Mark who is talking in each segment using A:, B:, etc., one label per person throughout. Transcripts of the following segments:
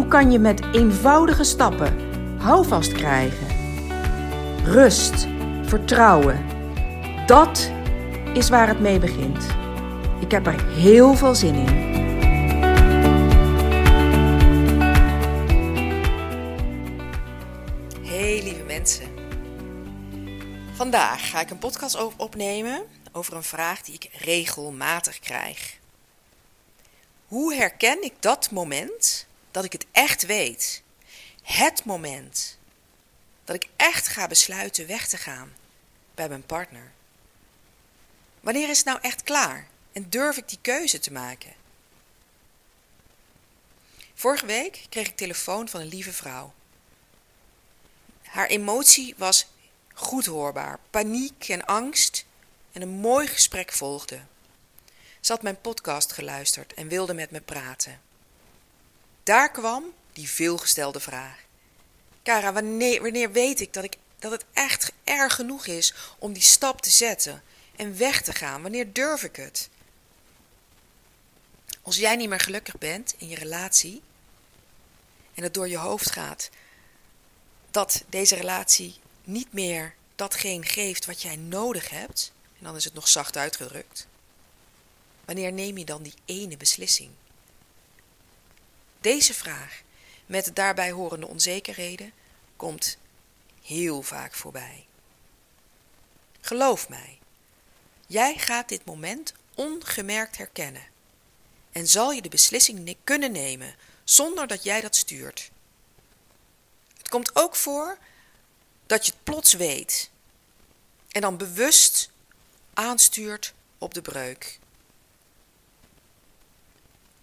A: Hoe kan je met eenvoudige stappen houvast krijgen? Rust, vertrouwen. Dat is waar het mee begint. Ik heb er heel veel zin in.
B: Hey lieve mensen. Vandaag ga ik een podcast opnemen over een vraag die ik regelmatig krijg. Hoe herken ik dat moment dat ik het echt weet. Het moment dat ik echt ga besluiten weg te gaan bij mijn partner. Wanneer is het nou echt klaar en durf ik die keuze te maken? Vorige week kreeg ik telefoon van een lieve vrouw. Haar emotie was goed hoorbaar, paniek en angst en een mooi gesprek volgde. Ze had mijn podcast geluisterd en wilde met me praten. Daar kwam die veelgestelde vraag. Kara, wanneer, wanneer weet ik dat, ik dat het echt erg genoeg is om die stap te zetten en weg te gaan? Wanneer durf ik het? Als jij niet meer gelukkig bent in je relatie en het door je hoofd gaat dat deze relatie niet meer datgene geeft wat jij nodig hebt, en dan is het nog zacht uitgedrukt, wanneer neem je dan die ene beslissing? Deze vraag, met de daarbij horende onzekerheden, komt heel vaak voorbij. Geloof mij, jij gaat dit moment ongemerkt herkennen en zal je de beslissing kunnen nemen zonder dat jij dat stuurt. Het komt ook voor dat je het plots weet en dan bewust aanstuurt op de breuk.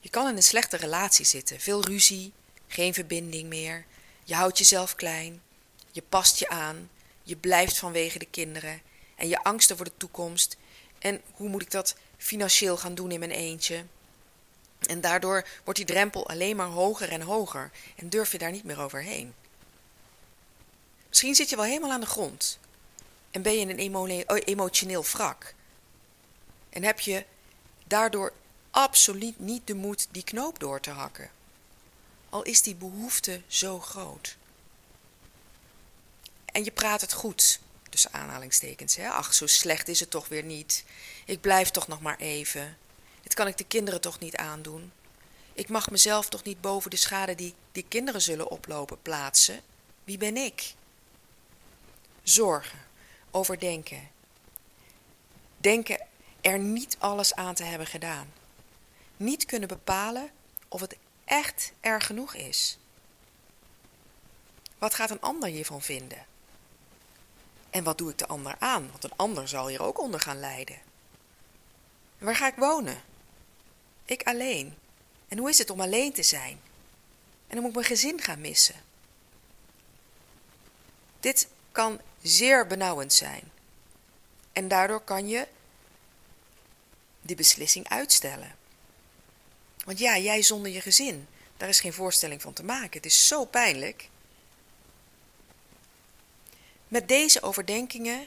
B: Je kan in een slechte relatie zitten, veel ruzie, geen verbinding meer. Je houdt jezelf klein, je past je aan, je blijft vanwege de kinderen en je angsten voor de toekomst. En hoe moet ik dat financieel gaan doen in mijn eentje? En daardoor wordt die drempel alleen maar hoger en hoger en durf je daar niet meer overheen. Misschien zit je wel helemaal aan de grond en ben je een emotioneel wrak. En heb je daardoor absoluut niet de moed die knoop door te hakken. Al is die behoefte zo groot. En je praat het goed, tussen aanhalingstekens. Hè? Ach, zo slecht is het toch weer niet. Ik blijf toch nog maar even. Dit kan ik de kinderen toch niet aandoen. Ik mag mezelf toch niet boven de schade die die kinderen zullen oplopen plaatsen. Wie ben ik? Zorgen, overdenken. Denken er niet alles aan te hebben gedaan niet kunnen bepalen of het echt erg genoeg is. Wat gaat een ander hiervan vinden? En wat doe ik de ander aan? Want een ander zal hier ook onder gaan lijden. waar ga ik wonen? Ik alleen. En hoe is het om alleen te zijn? En dan moet ik mijn gezin gaan missen. Dit kan zeer benauwend zijn. En daardoor kan je die beslissing uitstellen. Want ja, jij zonder je gezin, daar is geen voorstelling van te maken. Het is zo pijnlijk. Met deze overdenkingen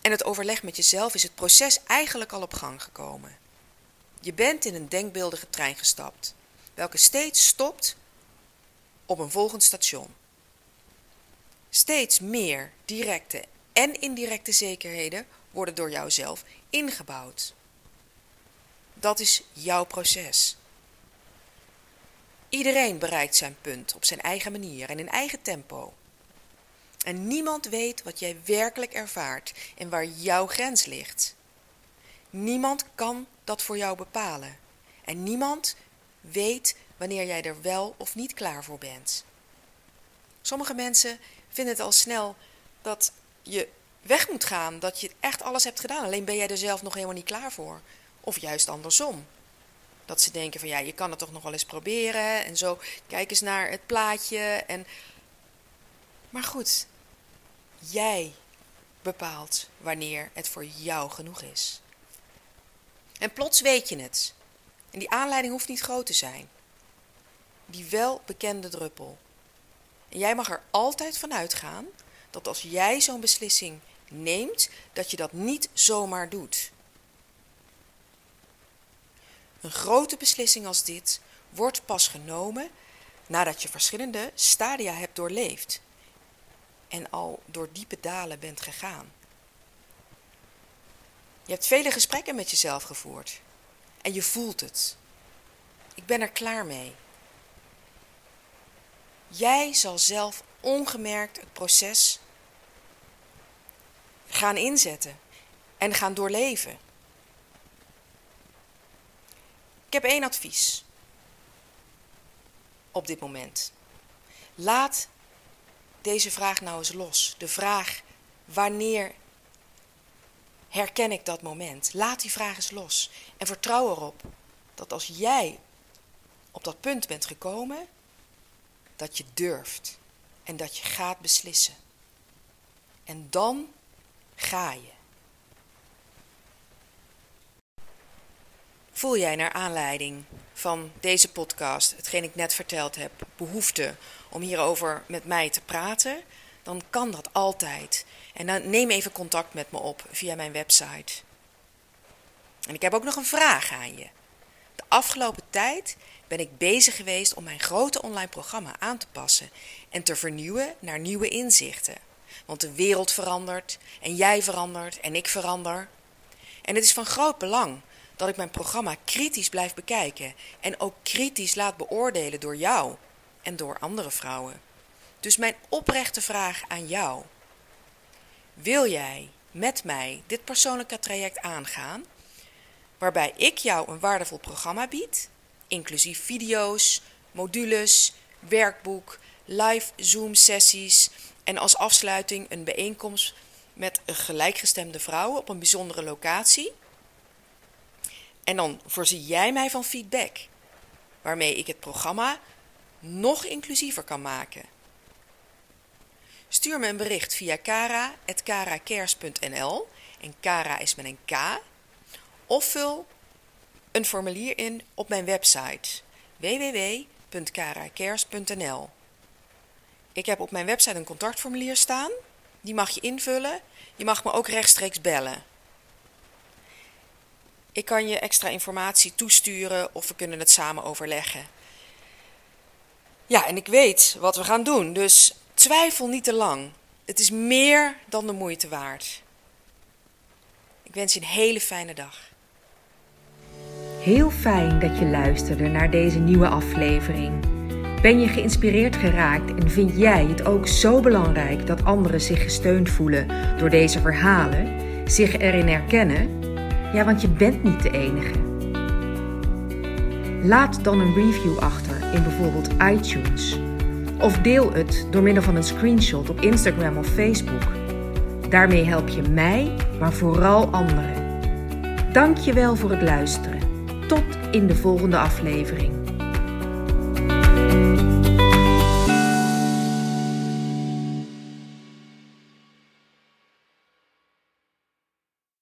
B: en het overleg met jezelf is het proces eigenlijk al op gang gekomen. Je bent in een denkbeeldige trein gestapt, welke steeds stopt op een volgend station. Steeds meer directe en indirecte zekerheden worden door jouzelf ingebouwd. Dat is jouw proces. Iedereen bereikt zijn punt op zijn eigen manier en in eigen tempo. En niemand weet wat jij werkelijk ervaart en waar jouw grens ligt. Niemand kan dat voor jou bepalen. En niemand weet wanneer jij er wel of niet klaar voor bent. Sommige mensen vinden het al snel dat je weg moet gaan, dat je echt alles hebt gedaan. Alleen ben jij er zelf nog helemaal niet klaar voor. Of juist andersom Dat ze denken van ja, je kan het toch nog wel eens proberen. En zo, kijk eens naar het plaatje. En... Maar goed, jij bepaalt wanneer het voor jou genoeg is. En plots weet je het. En die aanleiding hoeft niet groot te zijn. Die wel bekende druppel. En jij mag er altijd van uitgaan dat als jij zo'n beslissing neemt, dat je dat niet zomaar doet. Een grote beslissing als dit wordt pas genomen nadat je verschillende stadia hebt doorleefd en al door diepe dalen bent gegaan. Je hebt vele gesprekken met jezelf gevoerd en je voelt het. Ik ben er klaar mee. Jij zal zelf ongemerkt het proces gaan inzetten en gaan doorleven. Ik heb één advies op dit moment. Laat deze vraag nou eens los. De vraag wanneer herken ik dat moment? Laat die vraag eens los en vertrouw erop dat als jij op dat punt bent gekomen, dat je durft en dat je gaat beslissen. En dan ga je. Voel jij naar aanleiding van deze podcast, hetgeen ik net verteld heb, behoefte om hierover met mij te praten? Dan kan dat altijd. En dan neem even contact met me op via mijn website. En ik heb ook nog een vraag aan je. De afgelopen tijd ben ik bezig geweest om mijn grote online programma aan te passen en te vernieuwen naar nieuwe inzichten. Want de wereld verandert en jij verandert en ik verander. En het is van groot belang dat ik mijn programma kritisch blijf bekijken en ook kritisch laat beoordelen door jou en door andere vrouwen. Dus mijn oprechte vraag aan jou: wil jij met mij dit persoonlijke traject aangaan, waarbij ik jou een waardevol programma bied, inclusief video's, modules, werkboek, live Zoom-sessies en als afsluiting een bijeenkomst met gelijkgestemde vrouwen op een bijzondere locatie? En dan voorzie jij mij van feedback, waarmee ik het programma nog inclusiever kan maken. Stuur me een bericht via kara.karacares.nl en Kara is met een K. Of vul een formulier in op mijn website www.karacares.nl. Ik heb op mijn website een contactformulier staan. Die mag je invullen. Je mag me ook rechtstreeks bellen. Ik kan je extra informatie toesturen of we kunnen het samen overleggen. Ja, en ik weet wat we gaan doen, dus twijfel niet te lang. Het is meer dan de moeite waard. Ik wens je een hele fijne dag.
A: Heel fijn dat je luisterde naar deze nieuwe aflevering. Ben je geïnspireerd geraakt en vind jij het ook zo belangrijk dat anderen zich gesteund voelen door deze verhalen, zich erin herkennen? Ja, want je bent niet de enige. Laat dan een review achter in bijvoorbeeld iTunes. Of deel het door middel van een screenshot op Instagram of Facebook. Daarmee help je mij, maar vooral anderen. Dank je wel voor het luisteren. Tot in de volgende aflevering.